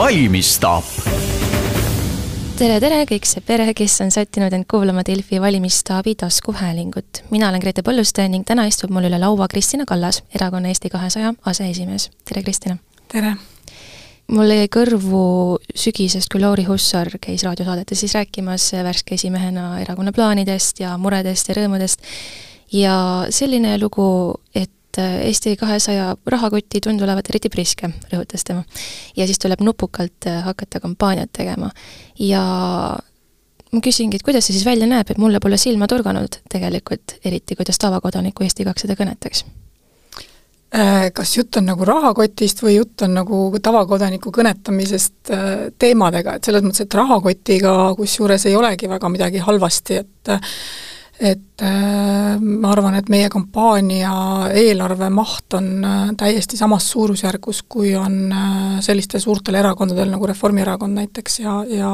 valimisstaap tere, tere kõik see pere, kes on sättinud end kuulama Delfi valimisstaabi taskuhäälingut. mina olen Grete Põlluste ning täna istub mul üle laua Kristina Kallas, erakonna Eesti kahesaja aseesimees. tere, Kristina! tere! mul jäi kõrvu sügisest, kui Lauri Hussar käis raadiosaadetes siis rääkimas värske esimehena erakonna plaanidest ja muredest ja rõõmudest ja selline lugu, et Eesti kahesaja rahakott ei tundu olevat eriti priske, rõhutas tema. ja siis tuleb nupukalt hakata kampaaniat tegema. ja ma küsingi, et kuidas see siis välja näeb, et mulle pole silma torganud tegelikult, eriti kuidas tavakodaniku Eesti kakssada kõnetaks Äh, kas jutt on nagu rahakotist või jutt on nagu tavakodaniku kõnetamisest äh, teemadega, et selles mõttes, et rahakotiga kusjuures ei olegi väga midagi halvasti, et et äh, ma arvan, et meie kampaania eelarve maht on täiesti samas suurusjärgus, kui on sellistel suurtel erakondadel nagu Reformierakond näiteks ja, ja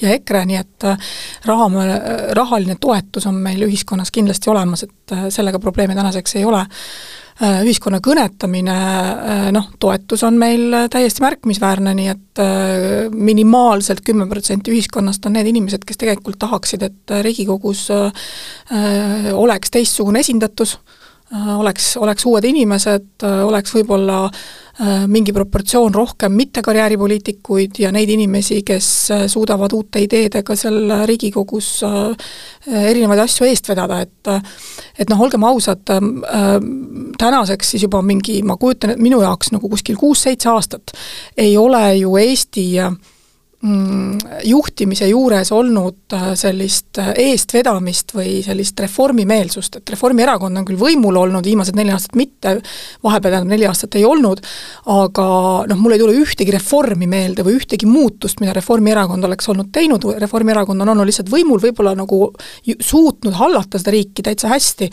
ja EKRE, nii et raha, rahaline toetus on meil ühiskonnas kindlasti olemas, et sellega probleeme tänaseks ei ole. Äh, ühiskonna kõnetamine, äh, noh, toetus on meil täiesti märkimisväärne, nii et äh, minimaalselt kümme protsenti ühiskonnast on need inimesed, kes tegelikult tahaksid, et Riigikogus oleks teistsugune esindatus, oleks, oleks uued inimesed, oleks võib-olla Äh, mingi proportsioon rohkem mittekarjääripoliitikuid ja neid inimesi, kes äh, suudavad uute ideedega seal Riigikogus äh, erinevaid asju eest vedada, et et noh, olgem ausad, tänaseks siis juba mingi, ma kujutan, et minu jaoks nagu kuskil kuus-seitse aastat ei ole ju Eesti äh, juhtimise juures olnud äh, sellist äh, eestvedamist või sellist reformimeelsust, et Reformierakond on küll võimul olnud, viimased neli aastat mitte, vahepeal tähendab neli aastat ei olnud, aga noh, mul ei tule ühtegi reformi meelde või ühtegi muutust, mida Reformierakond oleks olnud teinud, Reformierakond on olnud lihtsalt võimul, võib-olla nagu suutnud hallata seda riiki täitsa hästi,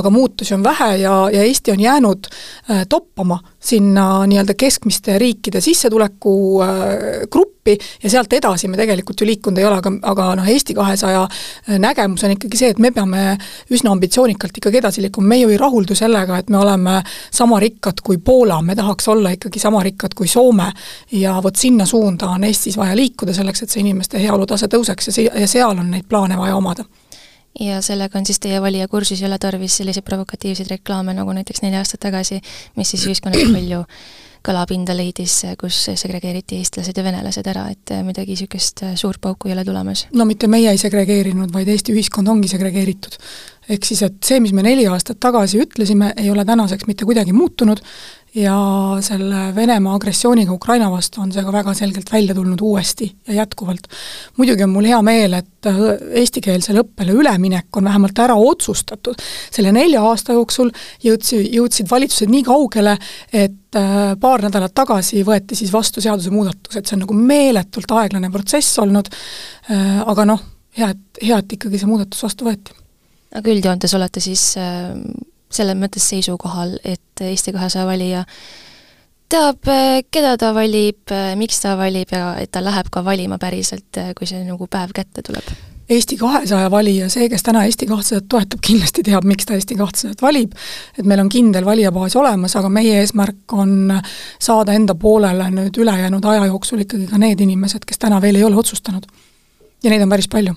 aga muutusi on vähe ja, ja Eesti on jäänud äh, toppama sinna nii-öelda keskmiste riikide sissetuleku äh, gruppi ja sealt edasi me tegelikult ju liikunud ei ole, aga, aga noh, Eesti kahesaja äh, nägemus on ikkagi see, et me peame üsna ambitsioonikalt ikkagi edasi liikuma, me ju ei rahuldu sellega, et me oleme sama rikkad kui Poola, me tahaks olla ikkagi sama rikkad kui Soome ja vot sinna suunda on Eestis vaja liikuda selleks, et see inimeste heaolutase tõuseks ja see, ja seal on neid plaane vaja omada. Ja sellega on siis teie valija kursis, ei ole tarvis selliseid provokatiivseid reklaame, nagu näiteks neli aastat tagasi, mis siis ühiskonnas palju kõlapinda leidis, kus segregeeriti eestlased ja venelased ära, et midagi niisugust suurt pauku ei ole tulemas? no mitte meie ei segregeerinud, vaid Eesti ühiskond ongi segregeeritud. ehk siis, et see, mis me neli aastat tagasi ütlesime, ei ole tänaseks mitte kuidagi muutunud, ja selle Venemaa agressiooniga Ukraina vastu on see ka väga selgelt välja tulnud uuesti ja jätkuvalt. muidugi on mul hea meel, et äh, eestikeelsele õppele üleminek on vähemalt ära otsustatud. selle nelja aasta jooksul jõudsi, jõudsid valitsused nii kaugele, et äh, paar nädalat tagasi võeti siis vastu seadusemuudatused, see on nagu meeletult aeglane protsess olnud, äh, aga noh, hea, et, hea, et ikkagi see muudatus vastu võeti. aga üldjoontes olete siis selles mõttes seisukohal, et Eesti kahesaja valija teab, keda ta valib, miks ta valib ja et ta läheb ka valima päriselt, kui see nagu päev kätte tuleb? Eesti kahesaja valija, see, kes täna Eesti kahtsadat toetab, kindlasti teab, miks ta Eesti kahtsadat valib, et meil on kindel valijabaas olemas, aga meie eesmärk on saada enda poolele nüüd ülejäänud aja jooksul ikkagi ka need inimesed, kes täna veel ei ole otsustanud. ja neid on päris palju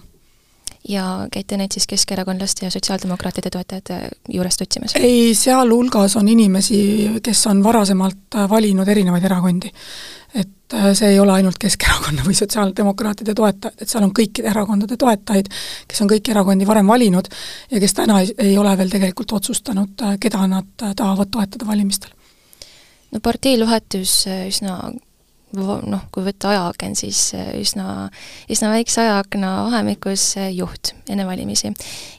ja käite neid siis keskerakondlaste ja sotsiaaldemokraatide toetajate juurest otsimas? ei, sealhulgas on inimesi, kes on varasemalt valinud erinevaid erakondi. et äh, see ei ole ainult Keskerakonna või sotsiaaldemokraatide toetajad, et seal on kõikide erakondade toetajaid, kes on kõiki erakondi varem valinud ja kes täna ei, ole veel tegelikult otsustanud, äh, keda nad äh, tahavad toetada valimistel. no partei vahetus üsna noh, kui võtta ajaaken, siis äh, üsna, üsna väikse ajaakna vahemikus äh, juht enne valimisi.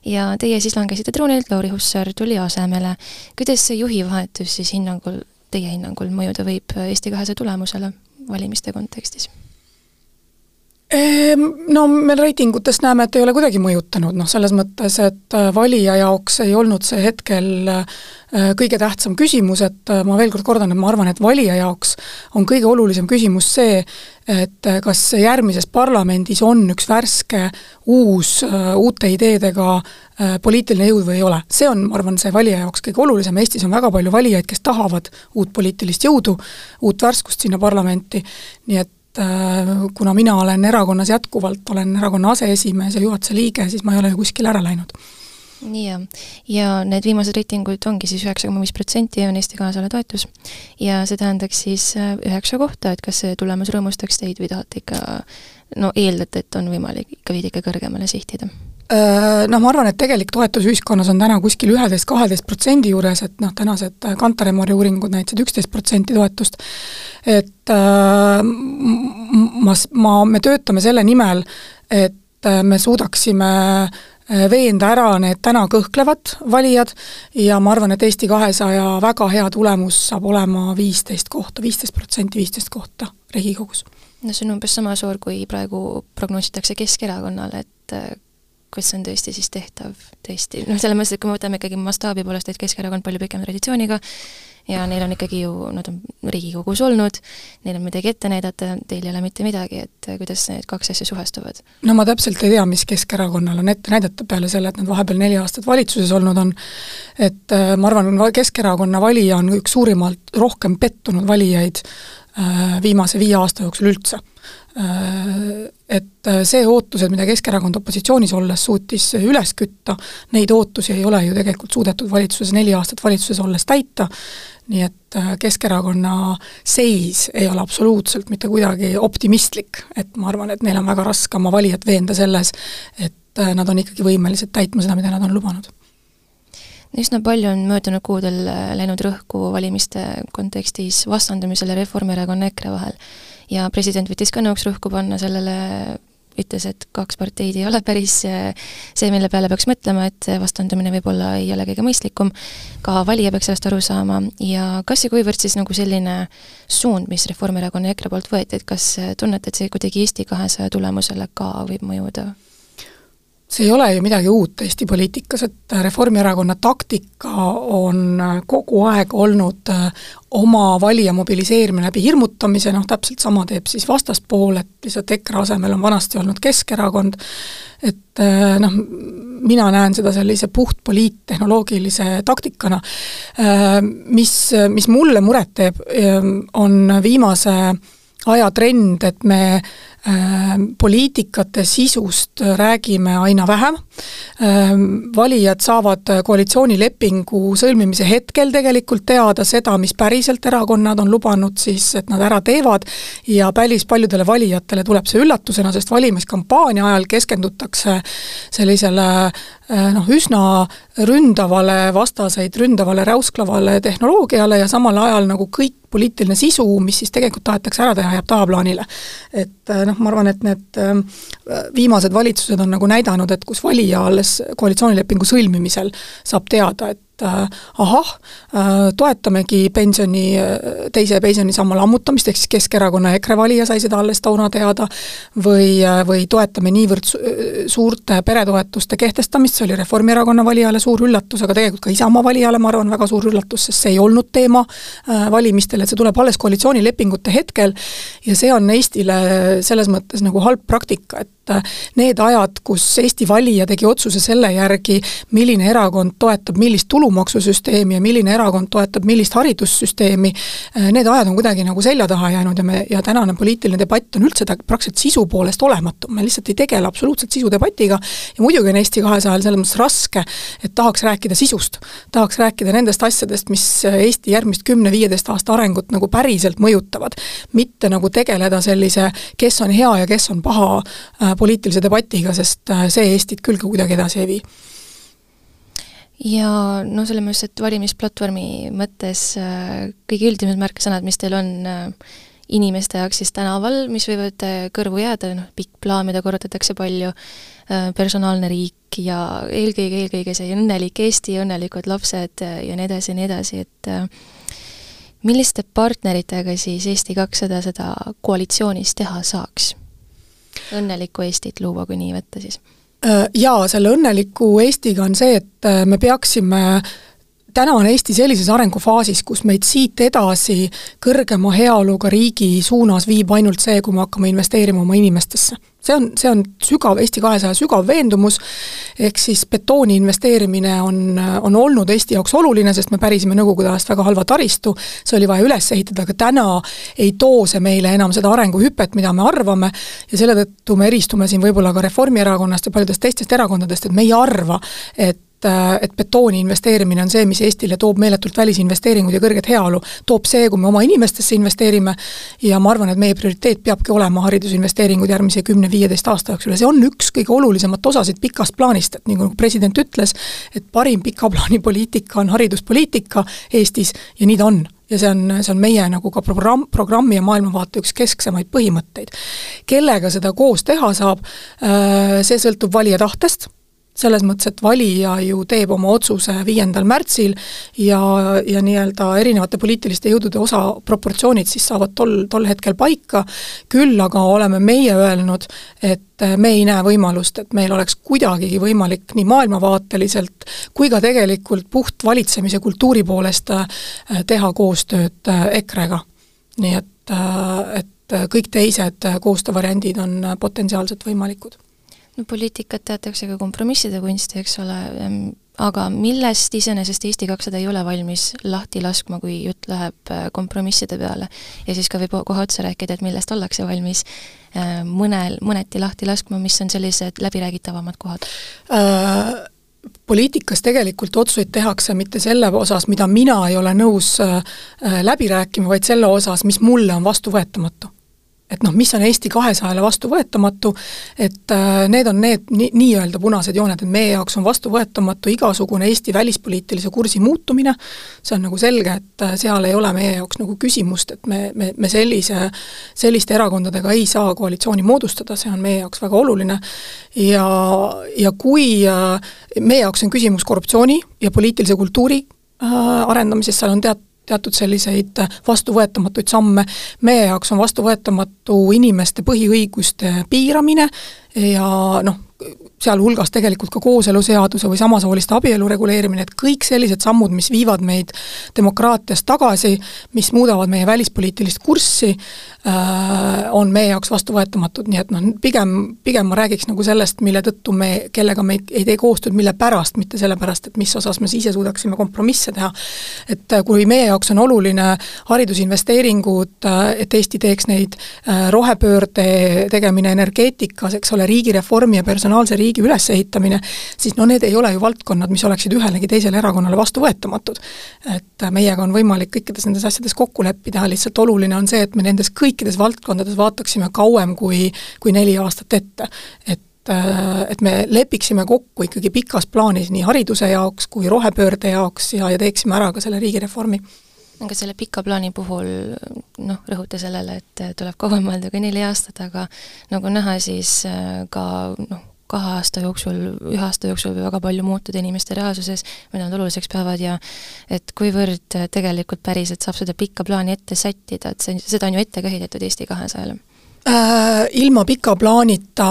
ja teie siis langesite troonilt, Lauri Hussar tuli asemele. kuidas see juhi vahetus siis hinnangul, teie hinnangul mõjuda võib Eesti kahesaja tulemusele valimiste kontekstis? Ehm, no me reitingutest näeme, et ei ole kuidagi mõjutanud, noh selles mõttes, et äh, valija jaoks ei olnud see hetkel äh, kõige tähtsam küsimus, et äh, ma veel kord kordan, et ma arvan, et valija jaoks on kõige olulisem küsimus see, et kas järgmises parlamendis on üks värske, uus, uute ideedega poliitiline jõud või ei ole. see on, ma arvan, see valija jaoks kõige olulisem, Eestis on väga palju valijaid, kes tahavad uut poliitilist jõudu, uut värskust sinna parlamenti, nii et kuna mina olen erakonnas jätkuvalt, olen erakonna aseesimees ja juhatuse liige, siis ma ei ole ju kuskile ära läinud nii ja, ja need viimased reitingud ongi siis üheksa koma viis protsenti on Eesti kahesaja toetus. ja see tähendaks siis äh, üheksa kohta, et kas see tulemus rõõmustaks teid või tahate ikka no eeldate, et on võimalik ikka veidike kõrgemale sihtida? Äh, noh, ma arvan, et tegelik toetus ühiskonnas on täna kuskil üheteist-kaheteist protsendi juures, et noh, tänased Kantaremori uuringud näitasid üksteist protsenti toetust, et äh, ma, ma, me töötame selle nimel, et me suudaksime äh, Äh, veenda ära need täna kõhklevad valijad ja ma arvan, et Eesti kahesaja väga hea tulemus saab olema viisteist kohta, viisteist protsenti, viisteist kohta Riigikogus. no see on umbes sama suur, kui praegu prognoositakse Keskerakonnale, et äh, kas see on tõesti siis tehtav, tõesti, noh, selles mõttes, et kui me võtame ikkagi mastaabi poolest, et Keskerakond palju pikema traditsiooniga, ja neil on ikkagi ju, nad on Riigikogus olnud, neil on midagi ette näidata, teil ei ole mitte midagi, et kuidas need kaks asja suhestuvad? no ma täpselt ei tea, mis Keskerakonnal on ette näidata peale selle, et nad vahepeal neli aastat valitsuses olnud on, et äh, ma arvan, Keskerakonna valija on üks suurimalt rohkem pettunud valijaid viimase viie aasta jooksul üldse. Äh, et äh, see ootused, mida Keskerakond opositsioonis olles suutis üles kütta, neid ootusi ei ole ju tegelikult suudetud valitsuses, neli aastat valitsuses olles täita, nii et äh, Keskerakonna seis ei ole absoluutselt mitte kuidagi optimistlik, et ma arvan, et neil on väga raske oma valijat veenda selles, et nad on ikkagi võimelised täitma seda, mida nad on lubanud üsna palju on möödunud kuudel läinud rõhku valimiste kontekstis vastandumisele Reformierakonna EKRE vahel. Ja president võttis ka nõuks rõhku panna sellele, ütles, et kaks parteid ei ole päris see, mille peale peaks mõtlema, et vastandumine võib-olla ei ole kõige mõistlikum, ka valija peaks sellest aru saama. Ja kas ja kuivõrd siis nagu selline suund, mis Reformierakonna ja EKRE poolt võeti, et kas tunnete, et see kuidagi Eesti kahesaja tulemusele ka võib mõjuda? See ei ole ju midagi uut Eesti poliitikas, et Reformierakonna taktika on kogu aeg olnud äh, oma valija mobiliseerimine läbi hirmutamise, noh täpselt sama teeb siis vastaspool, et lihtsalt EKRE asemel on vanasti olnud Keskerakond, et äh, noh, mina näen seda sellise puht poliittehnoloogilise taktikana. Äh, mis, mis mulle muret teeb, on viimase aja trend, et me Ehm, poliitikate sisust räägime aina vähem, ehm, valijad saavad koalitsioonilepingu sõlmimise hetkel tegelikult teada seda, mis päriselt erakonnad on lubanud siis, et nad ära teevad, ja päris paljudele valijatele tuleb see üllatusena, sest valimiskampaania ajal keskendutakse sellisele noh, üsna ründavale, vastaseid ründavale, räusklavale tehnoloogiale ja samal ajal nagu kõik poliitiline sisu, mis siis tegelikult tahetakse ära teha, jääb tahaplaanile. et eh, noh, ma arvan, et need eh, viimased valitsused on nagu näidanud, et kus valija alles koalitsioonilepingu sõlmimisel saab teada, et et äh, ahah, äh, toetamegi pensioni, äh, teise pensionisamba lammutamist, ehk siis Keskerakonna EKRE valija sai seda alles toona teada, või, või toetame niivõrd suurte peretoetuste kehtestamist, see oli Reformierakonna valijale suur üllatus, aga tegelikult ka Isamaa valijale, ma arvan, väga suur üllatus, sest see ei olnud teema valimistel, et see tuleb alles koalitsioonilepingute hetkel ja see on Eestile selles mõttes nagu halb praktika, et need ajad, kus Eesti valija tegi otsuse selle järgi, milline erakond toetab millist tulu, tulumaksusüsteemi ja milline erakond toetab millist haridussüsteemi, äh, need ajad on kuidagi nagu selja taha jäänud ja me, ja tänane poliitiline debatt on üldse ta praktiliselt sisu poolest olematu, me lihtsalt ei tegele absoluutselt sisudebatiga ja muidugi on Eesti kahesajal selles mõttes raske, et tahaks rääkida sisust. tahaks rääkida nendest asjadest, mis Eesti järgmist kümne-viieteist aasta arengut nagu päriselt mõjutavad. mitte nagu tegeleda sellise, kes on hea ja kes on paha äh, poliitilise debatiga, sest äh, see Eestit küll kuidagi edasi ei vii ja noh, selles mõttes, et valimisplatvormi mõttes äh, kõige üldised märksõnad, mis teil on äh, inimeste jaoks siis tänaval, mis võivad kõrvu jääda, noh, pikk plaan, mida korrutatakse palju, personaalne riik ja eelkõige, eelkõige see õnnelik Eesti, õnnelikud lapsed ja nii edasi ja nii edasi, et milliste partneritega siis Eesti kakssada seda koalitsioonis teha saaks? Õnnelikku Eestit luua, kui nii võtta siis? Äh, jaa, selle õnneliku Eestiga on see, et äh, me peaksime täna on Eesti sellises arengufaasis, kus meid siit edasi kõrgema heaoluga riigi suunas viib ainult see, kui me hakkame investeerima oma inimestesse see on, see on sügav, Eesti kahesaja sügav veendumus, ehk siis betooni investeerimine on, on olnud Eesti jaoks oluline, sest me pärisime Nõukogude ajast väga halva taristu, see oli vaja üles ehitada, aga täna ei too see meile enam seda arenguhüpet, mida me arvame, ja selle tõttu me eristume siin võib-olla ka Reformierakonnast ja paljudest teistest erakondadest, et me ei arva, et et, et betooni investeerimine on see, mis Eestile toob meeletult välisinvesteeringuid ja kõrget heaolu, toob see, kui me oma inimestesse investeerime. Ja ma arvan, et meie prioriteet peabki olema haridusinvesteeringud järgmise kümne-viieteist aasta jooksul. Ja see on üks kõige olulisemat osasid pikast plaanist, et nagu president ütles, et parim pika plaani poliitika on hariduspoliitika Eestis ja nii ta on. Ja see on, see on meie nagu ka programm, programmi ja maailmavaate üks kesksemaid põhimõtteid. kellega seda koos teha saab, äh, see sõltub valija tahtest selles mõttes, et valija ju teeb oma otsuse viiendal märtsil ja, ja nii-öelda erinevate poliitiliste jõudude osa proportsioonid siis saavad tol, tol hetkel paika, küll aga oleme meie öelnud, et me ei näe võimalust, et meil oleks kuidagigi võimalik nii maailmavaateliselt kui ka tegelikult puht valitsemise kultuuri poolest äh, teha koostööd äh, EKRE-ga. nii et, äh, et kõik teised koostöövariandid on potentsiaalselt võimalikud no poliitikat teatakse ka kompromisside kunsti, eks ole, aga millest iseenesest Eesti kakssada ei ole valmis lahti laskma, kui jutt läheb äh, kompromisside peale? ja siis ka võib kohe otsa rääkida, et millest ollakse valmis äh, mõnel, mõneti lahti laskma, mis on sellised läbiräägitavamad kohad äh,? poliitikas tegelikult otsuseid tehakse mitte selle osas, mida mina ei ole nõus äh läbi rääkima, vaid selle osas, mis mulle on vastuvõetamatu et noh, mis on Eesti kahesajale vastuvõetamatu, et äh, need on need ni-, nii-öelda punased jooned, et meie jaoks on vastuvõetamatu igasugune Eesti välispoliitilise kursi muutumine, see on nagu selge, et äh, seal ei ole meie jaoks nagu küsimust, et me, me, me sellise, selliste erakondadega ei saa koalitsiooni moodustada, see on meie jaoks väga oluline, ja, ja kui äh, meie jaoks on küsimus korruptsiooni ja poliitilise kultuuri arendamises, seal on teat-, teatud selliseid vastuvõetamatuid samme, meie jaoks on vastuvõetamatu inimeste põhiõiguste piiramine ja noh, sealhulgas tegelikult ka kooseluseaduse või samasooliste abielu reguleerimine, et kõik sellised sammud, mis viivad meid demokraatiast tagasi, mis muudavad meie välispoliitilist kurssi äh,, on meie jaoks vastuvõetamatud, nii et noh, pigem, pigem ma räägiks nagu sellest, mille tõttu me, kellega me ei tee koostööd, mille pärast, mitte sellepärast, et mis osas me ise suudaksime kompromisse teha. et äh, kui meie jaoks on oluline haridusinvesteeringud, äh, et Eesti teeks neid rohepöörde tegemine energeetikas, eks ole, riigireformi ja personaalse riigi riigi ülesehitamine, siis no need ei ole ju valdkonnad, mis oleksid ühelegi teisele erakonnale vastuvõetamatud. et meiega on võimalik kõikides nendes asjades kokku leppida, lihtsalt oluline on see, et me nendes kõikides valdkondades vaataksime kauem kui, kui neli aastat ette. et et me lepiksime kokku ikkagi pikas plaanis nii hariduse jaoks kui rohepöörde jaoks ja, ja teeksime ära ka selle riigireformi aga selle pika plaani puhul noh, rõhuta sellele, et tuleb kauem mõelda kui neli aastat, aga nagu näha, siis ka noh, kahe aasta jooksul, ühe aasta jooksul võib väga palju muutuda inimeste reaalsuses, mida nad oluliseks peavad ja et kuivõrd tegelikult päriselt saab seda pikka plaani ette sättida, et see, seda on ju ette ka heidetud Eesti kahesajale äh, ilma pika plaanita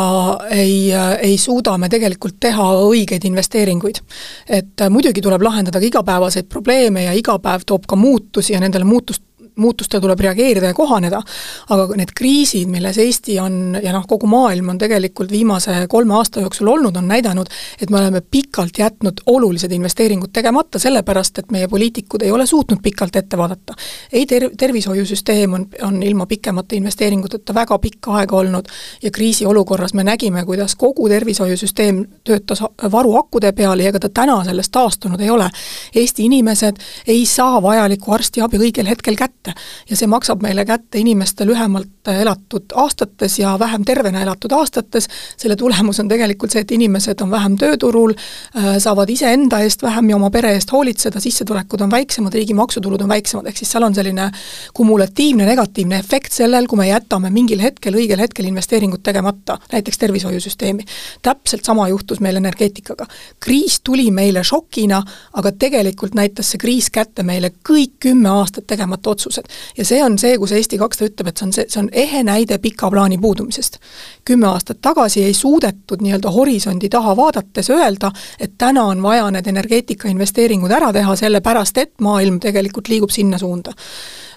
ei, ei suuda me tegelikult teha õigeid investeeringuid. et muidugi tuleb lahendada ka igapäevaseid probleeme ja iga päev toob ka muutusi ja nendele muutust, muutustele tuleb reageerida ja kohaneda, aga need kriisid, milles Eesti on ja noh, kogu maailm on tegelikult viimase kolme aasta jooksul olnud, on näidanud, et me oleme pikalt jätnud olulised investeeringud tegemata, sellepärast et meie poliitikud ei ole suutnud pikalt ette vaadata. ei ter-, tervishoiusüsteem on, on ilma pikemate investeeringuteta väga pikka aega olnud ja kriisiolukorras me nägime, kuidas kogu tervishoiusüsteem töötas varuakkude peal ja ega ta täna sellest taastunud ei ole. Eesti inimesed ei saa vajalikku arstiabi õigel hetkel kätte kätte. ja see maksab meile kätte inimeste lühemalt elatud aastates ja vähem tervena elatud aastates, selle tulemus on tegelikult see, et inimesed on vähem tööturul, äh, saavad iseenda eest vähem ja oma pere eest hoolitseda, sissetulekud on väiksemad, riigi maksutulud on väiksemad, ehk siis seal on selline kumulatiivne negatiivne efekt sellel, kui me jätame mingil hetkel, õigel hetkel investeeringud tegemata, näiteks tervishoiusüsteemi. täpselt sama juhtus meil energeetikaga. kriis tuli meile šokina, aga tegelikult näitas see kriis kätte meile kõik kümme aastat tegemata otsused otsused. ja see on see, kus Eesti kakssada ütleb, et see on see, see on ehe näide pika plaani puudumisest. kümme aastat tagasi ei suudetud nii-öelda horisondi taha vaadates öelda, et täna on vaja need energeetikainvesteeringud ära teha, sellepärast et maailm tegelikult liigub sinna suunda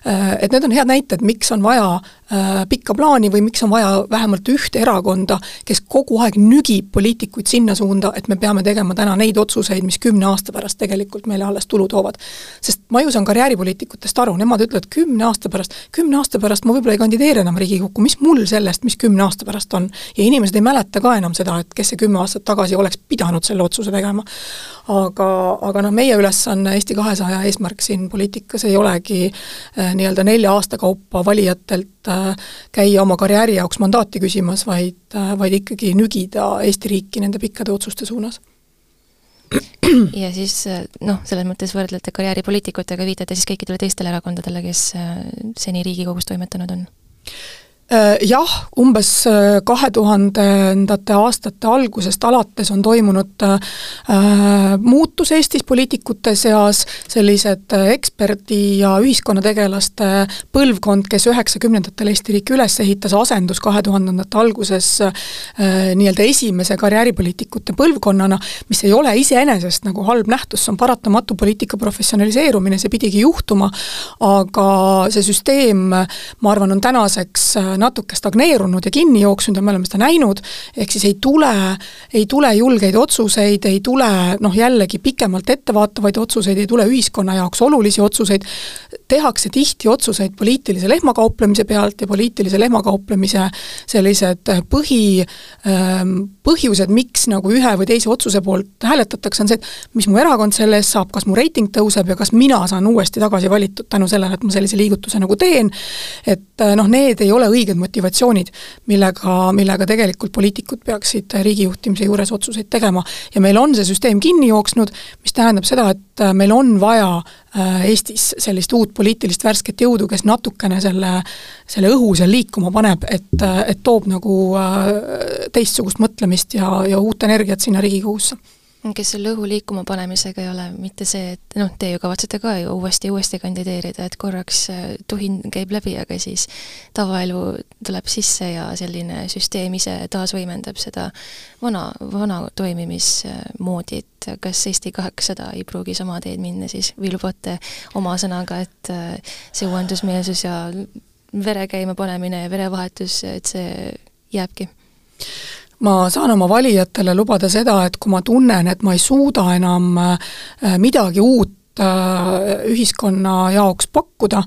Äh, et need on head näited, miks on vaja pikka plaani või miks on vaja vähemalt ühte erakonda, kes kogu aeg nügib poliitikuid sinna suunda, et me peame tegema täna neid otsuseid, mis kümne aasta pärast tegelikult meile alles tulu toovad. sest ma ju saan karjääripoliitikutest aru, nemad ütlevad kümne aasta pärast, kümne aasta pärast ma võib-olla ei kandideeri enam Riigikokku, mis mul sellest, mis kümne aasta pärast on. ja inimesed ei mäleta ka enam seda, et kes see kümme aastat tagasi oleks pidanud selle otsuse tegema. aga, aga noh, meie ülesanne, Eesti kahesaja eesmärk siin poliitikas ei olegi äh, nii-öelda nelja aasta kaupa valijatelt äh, käia oma karjääri jaoks mandaati küsimas, vaid äh,, vaid ikkagi nügida Eesti riiki nende pikkade otsuste suunas ja siis noh, selles mõttes võrdlete karjääripoliitikutega, viitate siis kõikidele teistele erakondadele, kes äh, seni Riigikogus toimetanud on? Äh, jah, umbes äh, kahe tuhandendate aastate algusest alates on toimunud äh, muutus Eestis poliitikute seas, sellised eksperdi ja ühiskonnategelaste põlvkond, kes üheksakümnendatel Eesti riiki üles ehitas, asendus kahe tuhandendate alguses nii-öelda esimese karjääripoliitikute põlvkonnana, mis ei ole iseenesest nagu halb nähtus, see on paratamatu poliitika professionaliseerumine, see pidigi juhtuma, aga see süsteem, ma arvan, on tänaseks natuke stagneerunud ja kinni jooksnud ja me oleme seda näinud, ehk siis ei tule, ei tule julgeid otsuseid, ei tule noh, jällegi pikemalt ettevaatavaid otsuseid, ei tule ühiskonna jaoks olulisi otsuseid, tehakse tihti otsuseid poliitilise lehmakauplemise pealt ja poliitilise lehmakauplemise sellised põhi, ähm, põhjused, miks nagu ühe või teise otsuse poolt hääletatakse, on see, et mis mu erakond selle eest saab, kas mu reiting tõuseb ja kas mina saan uuesti tagasi valitud tänu sellele, et ma sellise liigutuse nagu teen, et noh, need ei ole õiged õiged motivatsioonid, millega, millega tegelikult poliitikud peaksid riigi juhtimise juures otsuseid tegema. ja meil on see süsteem kinni jooksnud, mis tähendab seda, et äh, meil on vaja äh, Eestis sellist uut poliitilist värsket jõudu, kes natukene selle, selle õhu seal liikuma paneb, et, äh, et toob nagu teistsugust mõtlemist ja, ja uut energiat sinna Riigikogusse kes selle õhu liikuma panemisega ei ole mitte see, et noh, te ju kavatsete ka ju uuesti ja uuesti kandideerida, et korraks äh, tuhin käib läbi, aga siis tavaelu tuleb sisse ja selline süsteem ise taasvõimendab seda vana, vana toimimismoodi, et kas Eesti kaheksasada ei pruugi sama teed minna siis või lubate oma sõnaga, et äh, see uuendusmeelsus ja vere käima panemine ja verevahetus, et see jääbki? Ma saan oma valijatele lubada seda, et kui ma tunnen, et ma ei suuda enam äh, midagi uut ühiskonna jaoks pakkuda,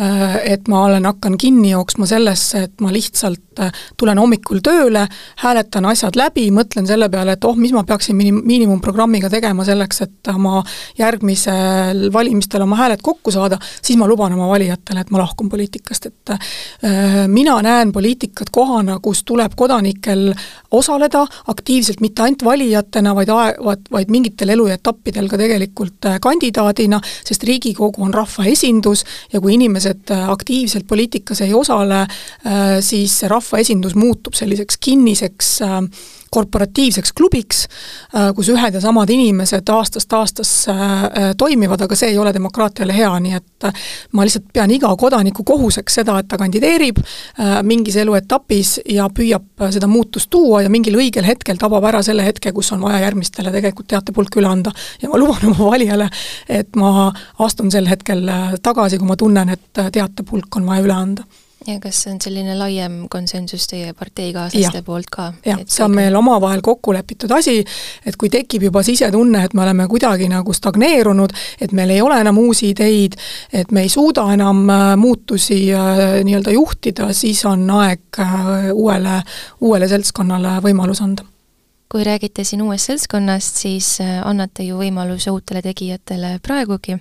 äh, et ma olen, hakkan kinni jooksma sellesse, et ma lihtsalt äh, tulen hommikul tööle, hääletan asjad läbi, mõtlen selle peale, et oh, mis ma peaksin minim-, miinimumprogrammiga tegema selleks, et oma järgmisel valimistel oma hääled kokku saada, siis ma luban oma valijatele, et ma lahkun poliitikast, et äh, mina näen poliitikat kohana, kus tuleb kodanikel osaleda aktiivselt mitte ainult valijatena, vaid ae-, vaid, vaid mingitel eluetappidel ka tegelikult äh, kandidaadina, sest Riigikogu on rahvaesindus ja kui inimesed äh, aktiivselt poliitikas ei osale, siis see rahva rahvaesindus muutub selliseks kinniseks äh, korporatiivseks klubiks, äh, kus ühed ja samad inimesed aastast aastasse äh, toimivad, aga see ei ole demokraatiale hea, nii et ma lihtsalt pean iga kodaniku kohuseks seda, et ta kandideerib mingis eluetapis ja püüab seda muutust tuua ja mingil õigel hetkel tabab ära selle hetke, kus on vaja järgmistele tegelikult teatepulk üle anda. ja ma luban oma valijale, et ma astun sel hetkel tagasi, kui ma tunnen, et teatepulk on vaja üle anda ja kas see on selline laiem konsensus teie parteikaaslaste poolt ka? jah, see on meil omavahel kokku lepitud asi, et kui tekib juba sisetunne, et me oleme kuidagi nagu stagneerunud, et meil ei ole enam uusi ideid, et me ei suuda enam äh, muutusi äh, nii-öelda juhtida, siis on aeg äh, uuele, uuele seltskonnale võimalus anda. Kui räägite siin uuest seltskonnast, siis annate ju võimaluse uutele tegijatele praegugi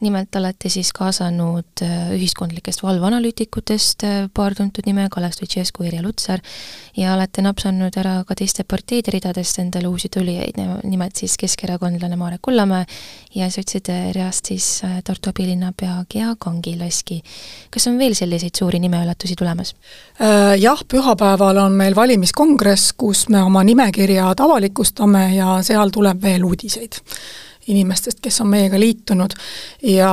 nimelt olete siis kaasanud äh, ühiskondlikest valveanalüütikutest äh, paar tuntud nime, Kalev Stoicescu, Irja Lutsar, ja olete napsanud ära ka teiste parteide ridadest endale uusi tulijaid, nimelt siis keskerakondlane Marek Kullamäe ja sotside reast siis äh, Tartu abilinnapea Gea Kangilaski. kas on veel selliseid suuri nimeületusi tulemas? Jah, pühapäeval on meil valimiskongress, kus me oma nimekirjad avalikustame ja seal tuleb veel uudiseid inimestest, kes on meiega liitunud. Ja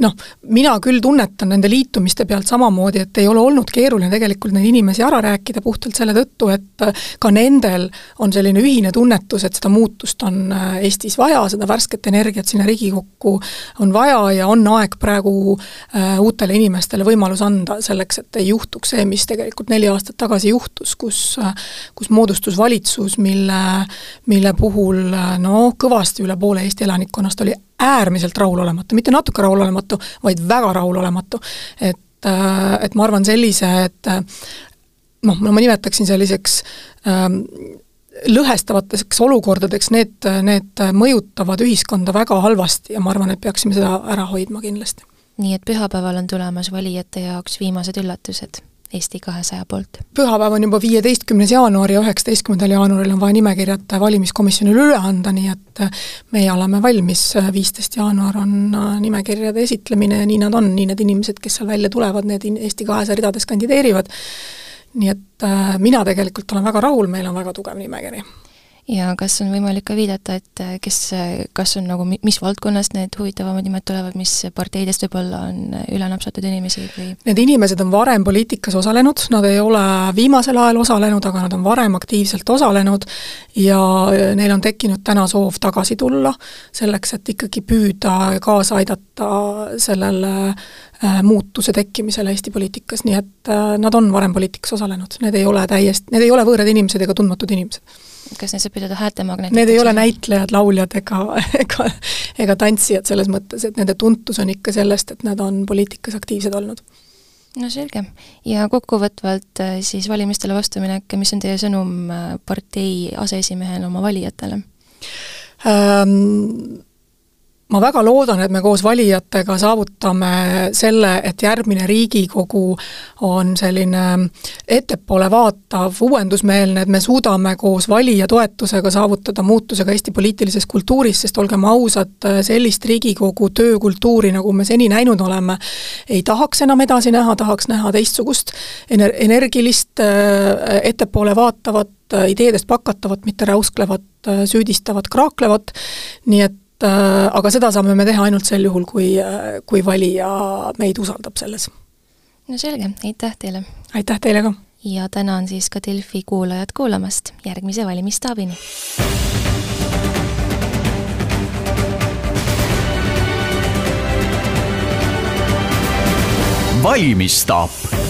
noh, mina küll tunnetan nende liitumiste pealt samamoodi, et ei ole olnud keeruline tegelikult neid inimesi ära rääkida puhtalt selle tõttu, et ka nendel on selline ühine tunnetus, et seda muutust on äh, Eestis vaja, seda värsket energiat sinna Riigikokku on vaja ja on aeg praegu äh, uutele inimestele võimalus anda selleks, et ei juhtuks see, mis tegelikult neli aastat tagasi juhtus, kus äh, kus moodustus valitsus, mille, mille puhul no kõvasti üle poole Eesti elanikkonnast oli äärmiselt rahulolematu, mitte natuke rahulolematu, vaid väga rahulolematu. et, et ma arvan sellise, et noh, ma nimetaksin selliseks ähm, lõhestavateks olukordadeks, need, need mõjutavad ühiskonda väga halvasti ja ma arvan, et peaksime seda ära hoidma kindlasti. nii et pühapäeval on tulemas valijate jaoks viimased üllatused Eesti kahesaja poolt? pühapäev on juba viieteistkümnes jaanuar ja üheksateistkümnendal jaanuaril on vaja nimekirjad valimiskomisjonile üle anda, nii et meie oleme valmis, viisteist jaanuar on nimekirjade esitlemine ja nii nad on, nii need inimesed, kes seal välja tulevad, need Eesti kahesaja ridades kandideerivad, nii et äh, mina tegelikult olen väga rahul, meil on väga tugev nimekiri ja kas on võimalik ka viidata, et äh, kes, äh, kas on nagu, mis valdkonnast need huvitavamad nimed tulevad, mis parteidest võib-olla on äh, üle napsatud inimesi või? Need inimesed on varem poliitikas osalenud, nad ei ole viimasel ajal osalenud, aga nad on varem aktiivselt osalenud ja neil on tekkinud täna soov tagasi tulla, selleks et ikkagi püüda kaasa aidata sellele muutuse tekkimisele Eesti poliitikas, nii et nad on varem poliitikas osalenud, need ei ole täiesti, need ei ole võõrad inimesed ega tundmatud inimesed kas neid saab pidada häältemagnetiteks? Need ei ole näitlejad, lauljad ega, ega, ega tantsijad selles mõttes, et nende tuntus on ikka sellest, et nad on poliitikas aktiivsed olnud. no selge. ja kokkuvõtvalt äh, siis valimistele vastaminek, mis on teie sõnum äh, partei aseesimehena oma valijatele ähm,? Ma väga loodan, et me koos valijatega saavutame selle, et järgmine Riigikogu on selline ettepoole vaatav, uuendusmeelne, et me suudame koos valija toetusega saavutada muutuse ka Eesti poliitilises kultuuris, sest olgem ausad, sellist Riigikogu töökultuuri, nagu me seni näinud oleme, ei tahaks enam edasi näha, tahaks näha teistsugust ener-, energilist, ettepoole vaatavat, ideedest pakatavat, mitte räusklevat, süüdistavat, kraaklevat, nii et Äh, aga seda saame me teha ainult sel juhul, kui, äh, kui valija meid usaldab selles. no selge, aitäh teile! aitäh teile ka! ja tänan siis ka Delfi kuulajat kuulamast, järgmise valimisstaabini! valimisstaap